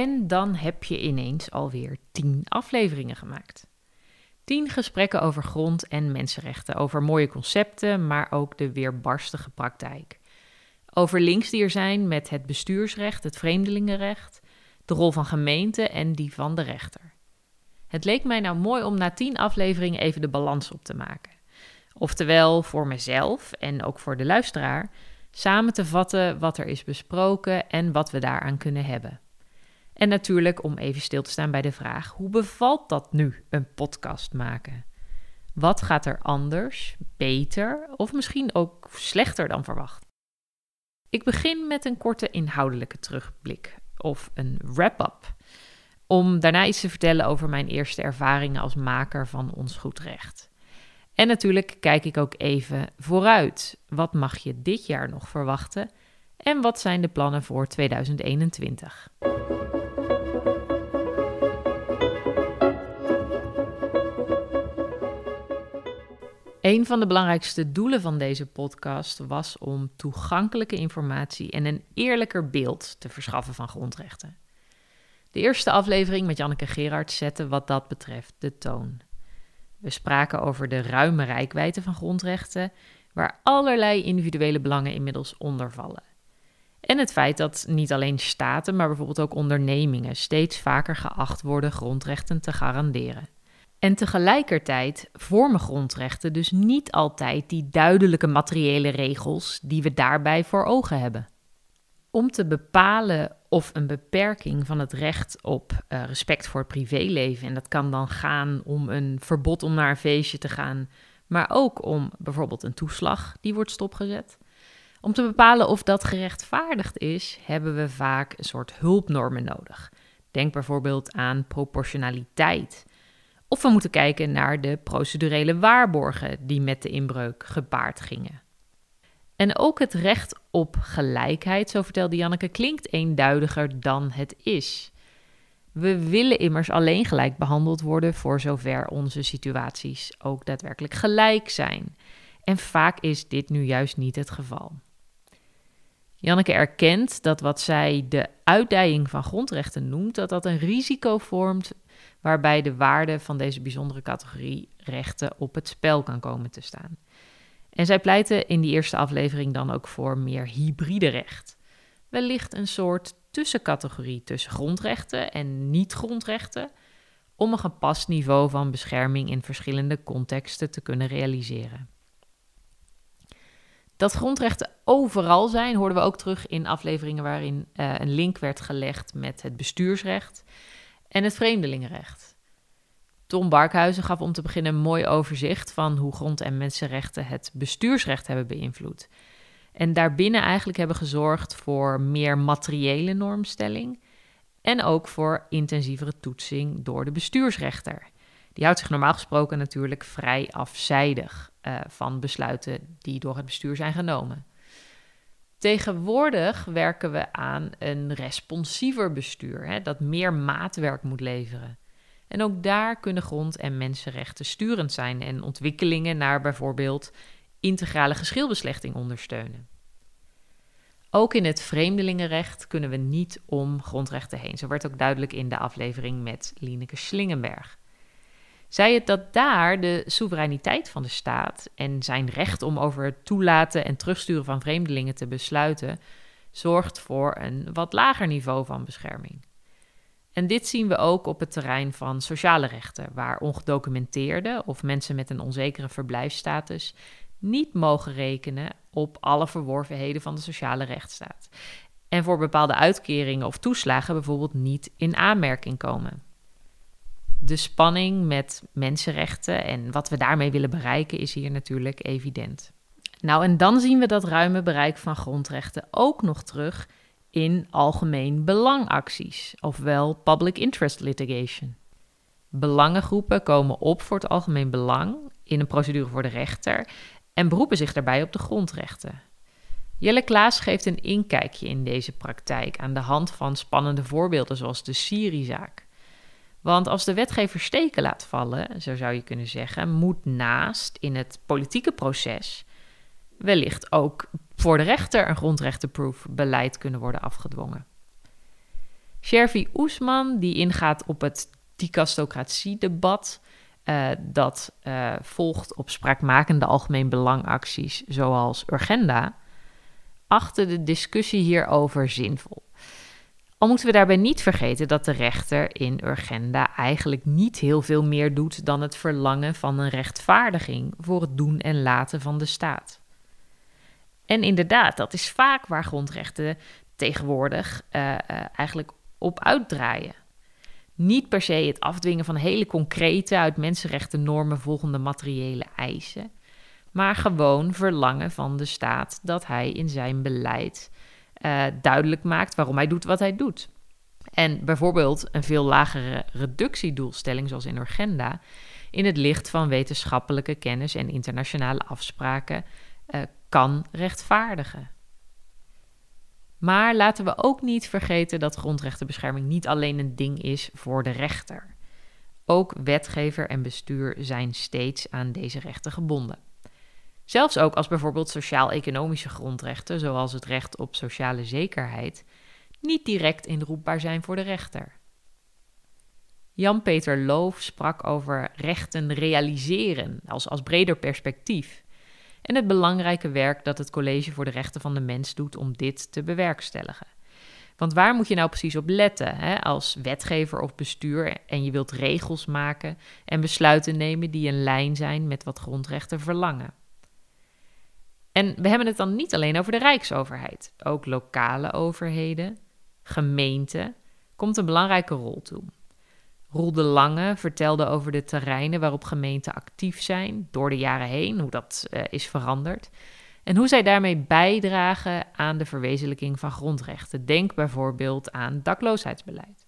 En dan heb je ineens alweer tien afleveringen gemaakt. Tien gesprekken over grond- en mensenrechten, over mooie concepten, maar ook de weerbarstige praktijk. Over links die er zijn met het bestuursrecht, het vreemdelingenrecht, de rol van gemeente en die van de rechter. Het leek mij nou mooi om na tien afleveringen even de balans op te maken. Oftewel voor mezelf en ook voor de luisteraar, samen te vatten wat er is besproken en wat we daaraan kunnen hebben. En natuurlijk om even stil te staan bij de vraag: hoe bevalt dat nu, een podcast maken? Wat gaat er anders, beter of misschien ook slechter dan verwacht? Ik begin met een korte inhoudelijke terugblik of een wrap-up. Om daarna iets te vertellen over mijn eerste ervaringen als maker van Ons Goed Recht. En natuurlijk kijk ik ook even vooruit. Wat mag je dit jaar nog verwachten? En wat zijn de plannen voor 2021? Een van de belangrijkste doelen van deze podcast was om toegankelijke informatie en een eerlijker beeld te verschaffen van grondrechten. De eerste aflevering met Janneke Gerard zette wat dat betreft de toon. We spraken over de ruime rijkwijde van grondrechten, waar allerlei individuele belangen inmiddels onder vallen. En het feit dat niet alleen staten, maar bijvoorbeeld ook ondernemingen steeds vaker geacht worden grondrechten te garanderen. En tegelijkertijd vormen grondrechten dus niet altijd die duidelijke materiële regels die we daarbij voor ogen hebben. Om te bepalen of een beperking van het recht op uh, respect voor het privéleven, en dat kan dan gaan om een verbod om naar een feestje te gaan, maar ook om bijvoorbeeld een toeslag die wordt stopgezet. Om te bepalen of dat gerechtvaardigd is, hebben we vaak een soort hulpnormen nodig. Denk bijvoorbeeld aan proportionaliteit of we moeten kijken naar de procedurele waarborgen die met de inbreuk gepaard gingen. En ook het recht op gelijkheid, zo vertelde Janneke, klinkt eenduidiger dan het is. We willen immers alleen gelijk behandeld worden voor zover onze situaties ook daadwerkelijk gelijk zijn. En vaak is dit nu juist niet het geval. Janneke erkent dat wat zij de uitdijing van grondrechten noemt, dat dat een risico vormt waarbij de waarde van deze bijzondere categorie rechten op het spel kan komen te staan. En zij pleiten in die eerste aflevering dan ook voor meer hybride recht. Wellicht een soort tussencategorie tussen grondrechten en niet-grondrechten, om een gepast niveau van bescherming in verschillende contexten te kunnen realiseren. Dat grondrechten overal zijn, hoorden we ook terug in afleveringen waarin uh, een link werd gelegd met het bestuursrecht en het vreemdelingenrecht. Tom Barkhuizen gaf om te beginnen een mooi overzicht van hoe grond- en mensenrechten het bestuursrecht hebben beïnvloed. En daarbinnen eigenlijk hebben gezorgd voor meer materiële normstelling en ook voor intensievere toetsing door de bestuursrechter. Die houdt zich normaal gesproken natuurlijk vrij afzijdig uh, van besluiten die door het bestuur zijn genomen. Tegenwoordig werken we aan een responsiever bestuur, hè, dat meer maatwerk moet leveren. En ook daar kunnen grond- en mensenrechten sturend zijn en ontwikkelingen naar bijvoorbeeld integrale geschilbeslechting ondersteunen. Ook in het vreemdelingenrecht kunnen we niet om grondrechten heen. Zo werd ook duidelijk in de aflevering met Lineke Slingenberg. Zij het dat daar de soevereiniteit van de staat en zijn recht om over het toelaten en terugsturen van vreemdelingen te besluiten, zorgt voor een wat lager niveau van bescherming. En dit zien we ook op het terrein van sociale rechten, waar ongedocumenteerden of mensen met een onzekere verblijfsstatus niet mogen rekenen op alle verworvenheden van de sociale rechtsstaat. En voor bepaalde uitkeringen of toeslagen bijvoorbeeld niet in aanmerking komen de spanning met mensenrechten en wat we daarmee willen bereiken is hier natuurlijk evident. Nou, en dan zien we dat ruime bereik van grondrechten ook nog terug in algemeen belangacties, ofwel public interest litigation. Belangengroepen komen op voor het algemeen belang in een procedure voor de rechter en beroepen zich daarbij op de grondrechten. Jelle Klaas geeft een inkijkje in deze praktijk aan de hand van spannende voorbeelden zoals de Siri-zaak. Want als de wetgever steken laat vallen, zo zou je kunnen zeggen, moet naast in het politieke proces wellicht ook voor de rechter een grondrechtenproof beleid kunnen worden afgedwongen. Shervi Oesman, die ingaat op het dicastocratie-debat... Uh, dat uh, volgt op spraakmakende algemeen belangacties zoals Urgenda, achtte de discussie hierover zinvol. Al moeten we daarbij niet vergeten dat de rechter in Urgenda eigenlijk niet heel veel meer doet dan het verlangen van een rechtvaardiging voor het doen en laten van de staat. En inderdaad, dat is vaak waar grondrechten tegenwoordig uh, uh, eigenlijk op uitdraaien. Niet per se het afdwingen van hele concrete, uit mensenrechtennormen volgende materiële eisen, maar gewoon verlangen van de staat dat hij in zijn beleid uh, duidelijk maakt waarom hij doet wat hij doet. En bijvoorbeeld een veel lagere reductiedoelstelling, zoals in Urgenda, in het licht van wetenschappelijke kennis en internationale afspraken, uh, kan rechtvaardigen. Maar laten we ook niet vergeten dat grondrechtenbescherming niet alleen een ding is voor de rechter. Ook wetgever en bestuur zijn steeds aan deze rechten gebonden. Zelfs ook als bijvoorbeeld sociaal-economische grondrechten, zoals het recht op sociale zekerheid, niet direct inroepbaar zijn voor de rechter. Jan-Peter Loof sprak over rechten realiseren als, als breder perspectief en het belangrijke werk dat het College voor de Rechten van de Mens doet om dit te bewerkstelligen. Want waar moet je nou precies op letten hè, als wetgever of bestuur en je wilt regels maken en besluiten nemen die in lijn zijn met wat grondrechten verlangen? En we hebben het dan niet alleen over de Rijksoverheid. Ook lokale overheden, gemeenten, komt een belangrijke rol toe. Roel de Lange vertelde over de terreinen waarop gemeenten actief zijn door de jaren heen, hoe dat uh, is veranderd. En hoe zij daarmee bijdragen aan de verwezenlijking van grondrechten. Denk bijvoorbeeld aan dakloosheidsbeleid.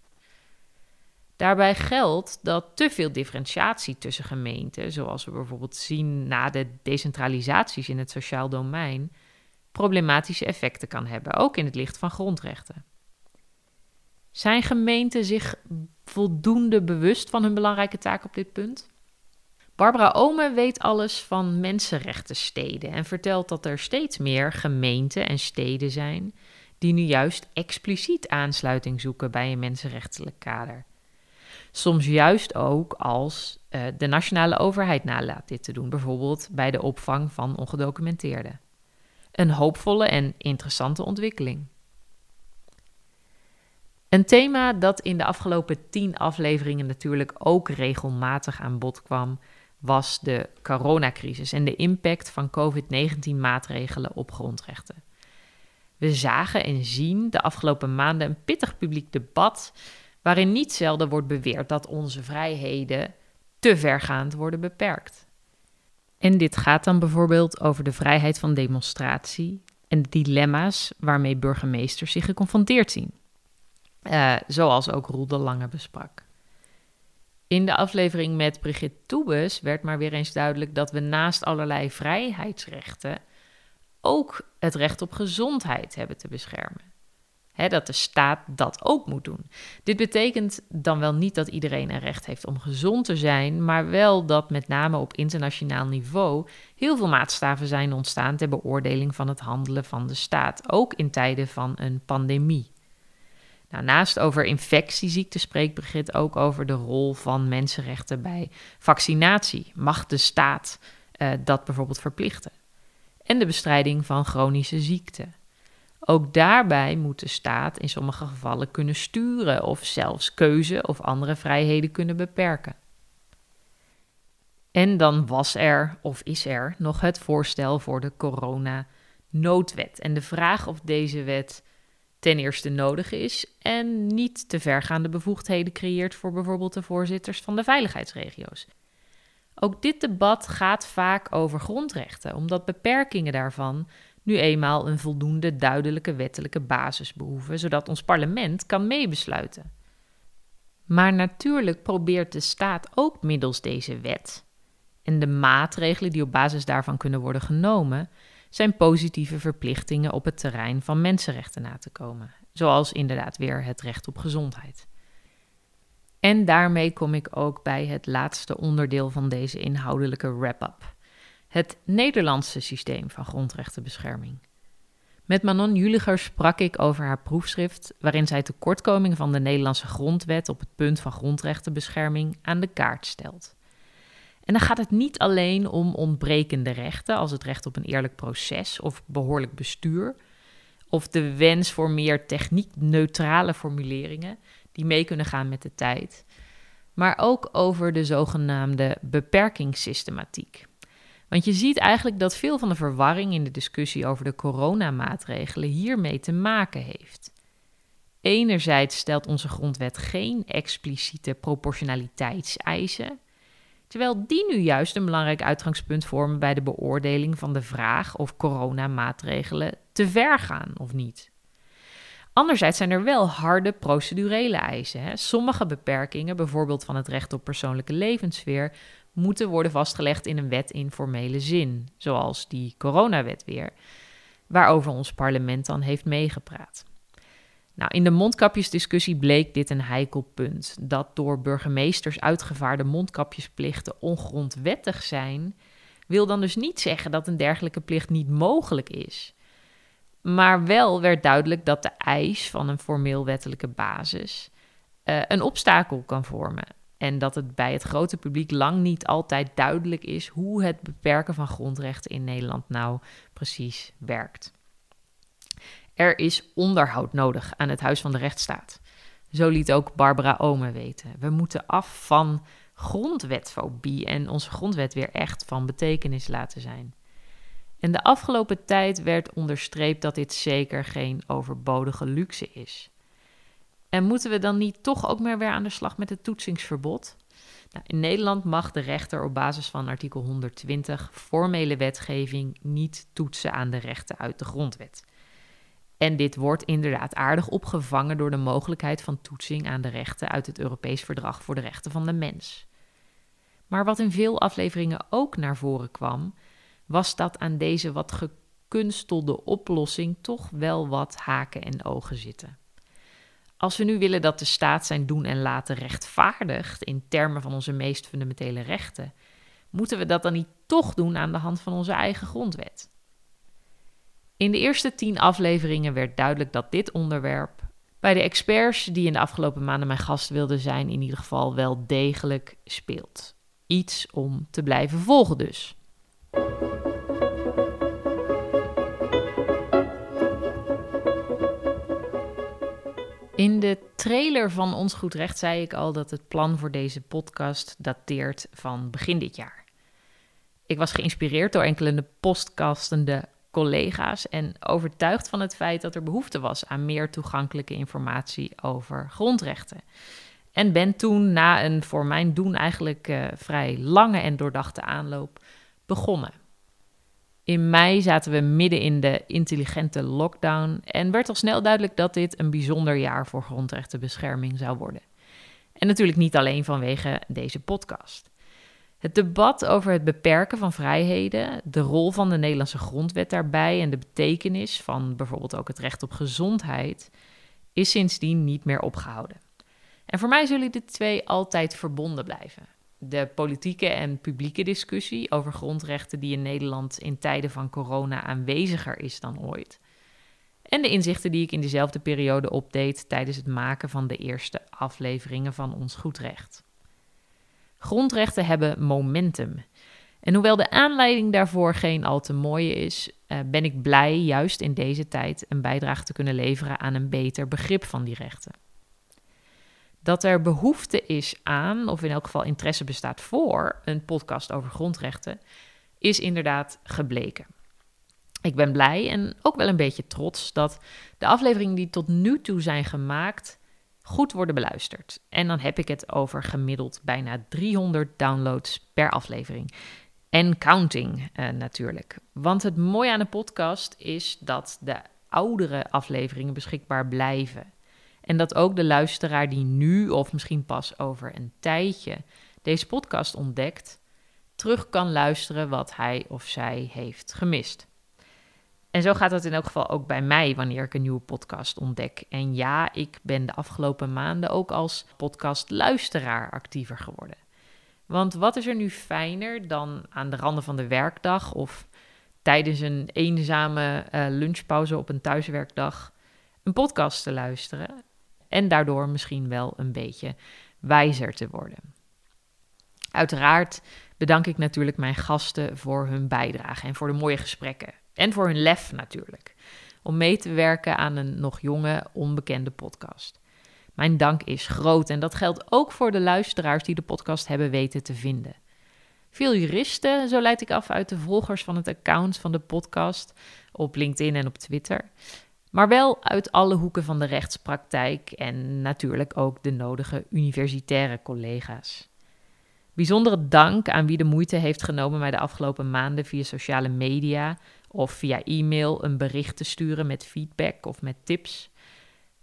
Daarbij geldt dat te veel differentiatie tussen gemeenten, zoals we bijvoorbeeld zien na de decentralisaties in het sociaal domein, problematische effecten kan hebben, ook in het licht van grondrechten. Zijn gemeenten zich voldoende bewust van hun belangrijke taak op dit punt? Barbara Ome weet alles van mensenrechtensteden en vertelt dat er steeds meer gemeenten en steden zijn die nu juist expliciet aansluiting zoeken bij een mensenrechtelijk kader. Soms juist ook als uh, de nationale overheid nalaat dit te doen, bijvoorbeeld bij de opvang van ongedocumenteerden. Een hoopvolle en interessante ontwikkeling. Een thema dat in de afgelopen tien afleveringen natuurlijk ook regelmatig aan bod kwam, was de coronacrisis en de impact van COVID-19-maatregelen op grondrechten. We zagen en zien de afgelopen maanden een pittig publiek debat waarin niet zelden wordt beweerd dat onze vrijheden te vergaand worden beperkt. En dit gaat dan bijvoorbeeld over de vrijheid van demonstratie en de dilemma's waarmee burgemeesters zich geconfronteerd zien. Uh, zoals ook Roel de Lange besprak. In de aflevering met Brigitte Toebes werd maar weer eens duidelijk dat we naast allerlei vrijheidsrechten ook het recht op gezondheid hebben te beschermen dat de staat dat ook moet doen. Dit betekent dan wel niet dat iedereen een recht heeft om gezond te zijn, maar wel dat met name op internationaal niveau heel veel maatstaven zijn ontstaan ter beoordeling van het handelen van de staat, ook in tijden van een pandemie. Nou, naast over infectieziekten spreekt Brigitte ook over de rol van mensenrechten bij vaccinatie. Mag de staat uh, dat bijvoorbeeld verplichten? En de bestrijding van chronische ziekten. Ook daarbij moet de staat in sommige gevallen kunnen sturen of zelfs keuze of andere vrijheden kunnen beperken. En dan was er, of is er, nog het voorstel voor de corona-noodwet. En de vraag of deze wet ten eerste nodig is en niet te vergaande bevoegdheden creëert voor bijvoorbeeld de voorzitters van de veiligheidsregio's. Ook dit debat gaat vaak over grondrechten, omdat beperkingen daarvan nu eenmaal een voldoende duidelijke wettelijke basis behoeven, zodat ons parlement kan meebesluiten. Maar natuurlijk probeert de staat ook middels deze wet en de maatregelen die op basis daarvan kunnen worden genomen, zijn positieve verplichtingen op het terrein van mensenrechten na te komen, zoals inderdaad weer het recht op gezondheid. En daarmee kom ik ook bij het laatste onderdeel van deze inhoudelijke wrap-up het Nederlandse systeem van grondrechtenbescherming. Met Manon Juliger sprak ik over haar proefschrift, waarin zij tekortkomingen van de Nederlandse grondwet op het punt van grondrechtenbescherming aan de kaart stelt. En dan gaat het niet alleen om ontbrekende rechten, als het recht op een eerlijk proces of behoorlijk bestuur, of de wens voor meer techniek-neutrale formuleringen die mee kunnen gaan met de tijd, maar ook over de zogenaamde beperkingssystematiek. Want je ziet eigenlijk dat veel van de verwarring in de discussie over de coronamaatregelen hiermee te maken heeft. Enerzijds stelt onze grondwet geen expliciete proportionaliteitseisen, terwijl die nu juist een belangrijk uitgangspunt vormen bij de beoordeling van de vraag of coronamaatregelen te ver gaan of niet. Anderzijds zijn er wel harde procedurele eisen. Hè. Sommige beperkingen, bijvoorbeeld van het recht op persoonlijke levenssfeer, moeten worden vastgelegd in een wet in formele zin, zoals die coronawet weer, waarover ons parlement dan heeft meegepraat. Nou, in de mondkapjesdiscussie bleek dit een heikel punt. Dat door burgemeesters uitgevaarde mondkapjesplichten ongrondwettig zijn, wil dan dus niet zeggen dat een dergelijke plicht niet mogelijk is. Maar wel werd duidelijk dat de eis van een formeel wettelijke basis uh, een obstakel kan vormen. En dat het bij het grote publiek lang niet altijd duidelijk is hoe het beperken van grondrechten in Nederland nou precies werkt. Er is onderhoud nodig aan het Huis van de Rechtsstaat. Zo liet ook Barbara Omen weten. We moeten af van grondwetfobie en onze grondwet weer echt van betekenis laten zijn. En de afgelopen tijd werd onderstreept dat dit zeker geen overbodige luxe is. En moeten we dan niet toch ook meer weer aan de slag met het toetsingsverbod? Nou, in Nederland mag de rechter op basis van artikel 120 formele wetgeving niet toetsen aan de rechten uit de grondwet. En dit wordt inderdaad aardig opgevangen door de mogelijkheid van toetsing aan de rechten uit het Europees Verdrag voor de Rechten van de Mens. Maar wat in veel afleveringen ook naar voren kwam, was dat aan deze wat gekunstelde oplossing toch wel wat haken en ogen zitten. Als we nu willen dat de staat zijn doen en laten rechtvaardigt in termen van onze meest fundamentele rechten, moeten we dat dan niet toch doen aan de hand van onze eigen grondwet? In de eerste tien afleveringen werd duidelijk dat dit onderwerp bij de experts die in de afgelopen maanden mijn gast wilden zijn, in ieder geval wel degelijk speelt. Iets om te blijven volgen dus. In de trailer van Ons Goed Recht zei ik al dat het plan voor deze podcast dateert van begin dit jaar. Ik was geïnspireerd door enkele postkastende collega's en overtuigd van het feit dat er behoefte was aan meer toegankelijke informatie over grondrechten. En ben toen na een voor mijn doen eigenlijk uh, vrij lange en doordachte aanloop begonnen. In mei zaten we midden in de intelligente lockdown en werd al snel duidelijk dat dit een bijzonder jaar voor grondrechtenbescherming zou worden. En natuurlijk niet alleen vanwege deze podcast. Het debat over het beperken van vrijheden, de rol van de Nederlandse grondwet daarbij en de betekenis van bijvoorbeeld ook het recht op gezondheid, is sindsdien niet meer opgehouden. En voor mij zullen die twee altijd verbonden blijven de politieke en publieke discussie over grondrechten die in Nederland in tijden van corona aanweziger is dan ooit. En de inzichten die ik in diezelfde periode opdeed tijdens het maken van de eerste afleveringen van Ons Goed Recht. Grondrechten hebben momentum. En hoewel de aanleiding daarvoor geen al te mooie is, eh, ben ik blij juist in deze tijd een bijdrage te kunnen leveren aan een beter begrip van die rechten dat er behoefte is aan, of in elk geval interesse bestaat voor, een podcast over grondrechten, is inderdaad gebleken. Ik ben blij en ook wel een beetje trots dat de afleveringen die tot nu toe zijn gemaakt goed worden beluisterd. En dan heb ik het over gemiddeld bijna 300 downloads per aflevering. En counting uh, natuurlijk. Want het mooie aan de podcast is dat de oudere afleveringen beschikbaar blijven. En dat ook de luisteraar die nu of misschien pas over een tijdje deze podcast ontdekt, terug kan luisteren wat hij of zij heeft gemist. En zo gaat het in elk geval ook bij mij wanneer ik een nieuwe podcast ontdek. En ja, ik ben de afgelopen maanden ook als podcastluisteraar actiever geworden. Want wat is er nu fijner dan aan de randen van de werkdag of tijdens een eenzame uh, lunchpauze op een thuiswerkdag een podcast te luisteren en daardoor misschien wel een beetje wijzer te worden. Uiteraard bedank ik natuurlijk mijn gasten voor hun bijdrage en voor de mooie gesprekken. En voor hun lef natuurlijk. Om mee te werken aan een nog jonge, onbekende podcast. Mijn dank is groot en dat geldt ook voor de luisteraars die de podcast hebben weten te vinden. Veel juristen, zo leid ik af uit de volgers van het account van de podcast op LinkedIn en op Twitter. Maar wel uit alle hoeken van de rechtspraktijk en natuurlijk ook de nodige universitaire collega's. Bijzondere dank aan wie de moeite heeft genomen mij de afgelopen maanden via sociale media of via e-mail een bericht te sturen met feedback of met tips.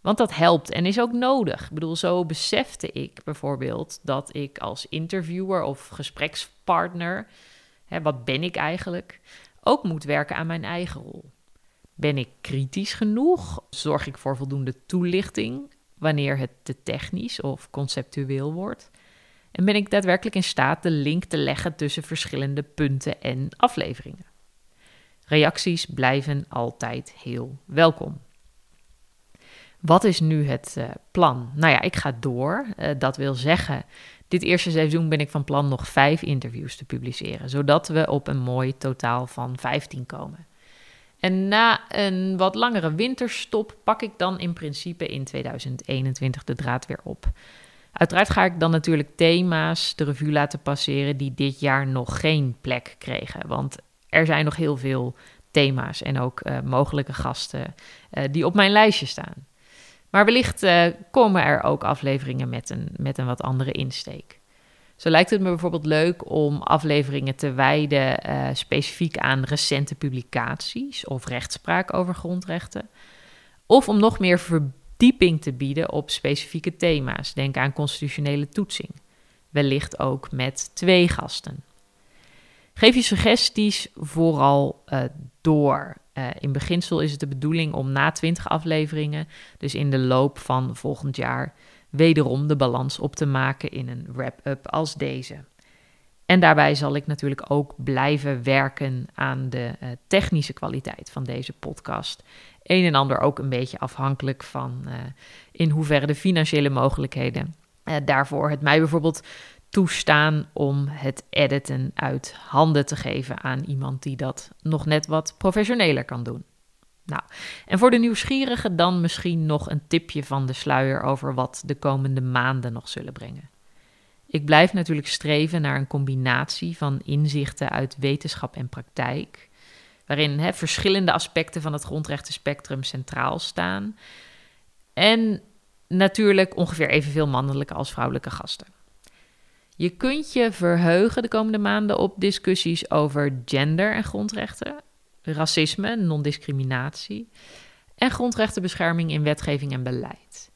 Want dat helpt en is ook nodig. Ik bedoel, zo besefte ik bijvoorbeeld dat ik als interviewer of gesprekspartner, hè, wat ben ik eigenlijk, ook moet werken aan mijn eigen rol. Ben ik kritisch genoeg? Zorg ik voor voldoende toelichting wanneer het te technisch of conceptueel wordt? En ben ik daadwerkelijk in staat de link te leggen tussen verschillende punten en afleveringen? Reacties blijven altijd heel welkom. Wat is nu het uh, plan? Nou ja, ik ga door. Uh, dat wil zeggen, dit eerste seizoen ben ik van plan nog vijf interviews te publiceren, zodat we op een mooi totaal van 15 komen. En na een wat langere winterstop pak ik dan in principe in 2021 de draad weer op. Uiteraard ga ik dan natuurlijk thema's de revue laten passeren die dit jaar nog geen plek kregen. Want er zijn nog heel veel thema's en ook uh, mogelijke gasten uh, die op mijn lijstje staan. Maar wellicht uh, komen er ook afleveringen met een, met een wat andere insteek. Zo lijkt het me bijvoorbeeld leuk om afleveringen te wijden specifiek aan recente publicaties of rechtspraak over grondrechten. Of om nog meer verdieping te bieden op specifieke thema's. Denk aan constitutionele toetsing. Wellicht ook met twee gasten. Geef je suggesties vooral uh, door. Uh, in beginsel is het de bedoeling om na 20 afleveringen, dus in de loop van volgend jaar, wederom de balans op te maken in een wrap-up als deze. En daarbij zal ik natuurlijk ook blijven werken aan de uh, technische kwaliteit van deze podcast. Een en ander ook een beetje afhankelijk van in hoeverre de financiële mogelijkheden daarvoor het mij bijvoorbeeld toestaan om het editen uit handen te geven aan iemand die dat nog net wat professioneler kan doen. Nou, en voor de nieuwsgierigen dan misschien nog een tipje van de sluier over wat de komende maanden nog zullen brengen. Ik blijf natuurlijk streven naar een combinatie van inzichten uit wetenschap en praktijk, waarin verschillende aspecten van het grondrechtenspectrum centraal staan. En natuurlijk ongeveer evenveel mannelijke als vrouwelijke gasten. Je kunt je verheugen de komende maanden op discussies over gender en grondrechten, racisme, non-discriminatie en grondrechtenbescherming in wetgeving en beleid.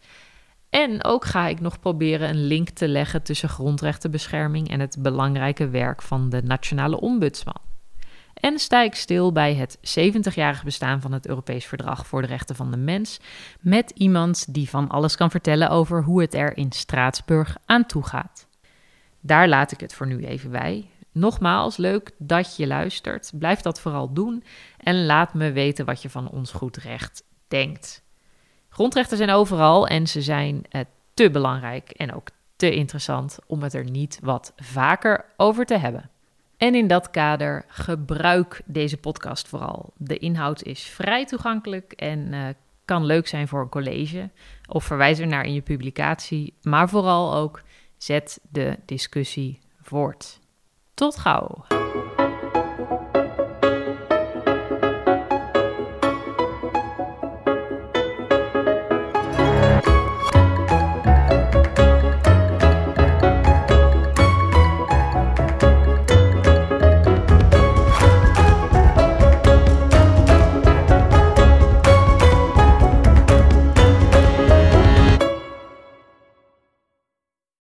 En ook ga ik nog proberen een link te leggen tussen grondrechtenbescherming en het belangrijke werk van de Nationale Ombudsman. En sta ik stil bij het 70-jarig bestaan van het Europees Verdrag voor de Rechten van de Mens met iemand die van alles kan vertellen over hoe het er in Straatsburg aan toe gaat. Daar laat ik het voor nu even bij. Nogmaals, leuk dat je luistert. Blijf dat vooral doen en laat me weten wat je van ons goed recht denkt. Grondrechten zijn overal en ze zijn uh, te belangrijk en ook te interessant om het er niet wat vaker over te hebben. En in dat kader gebruik deze podcast vooral. De inhoud is vrij toegankelijk en uh, kan leuk zijn voor een college of verwijs er naar in je publicatie, maar vooral ook Zet de discussie voort. Tot gauw.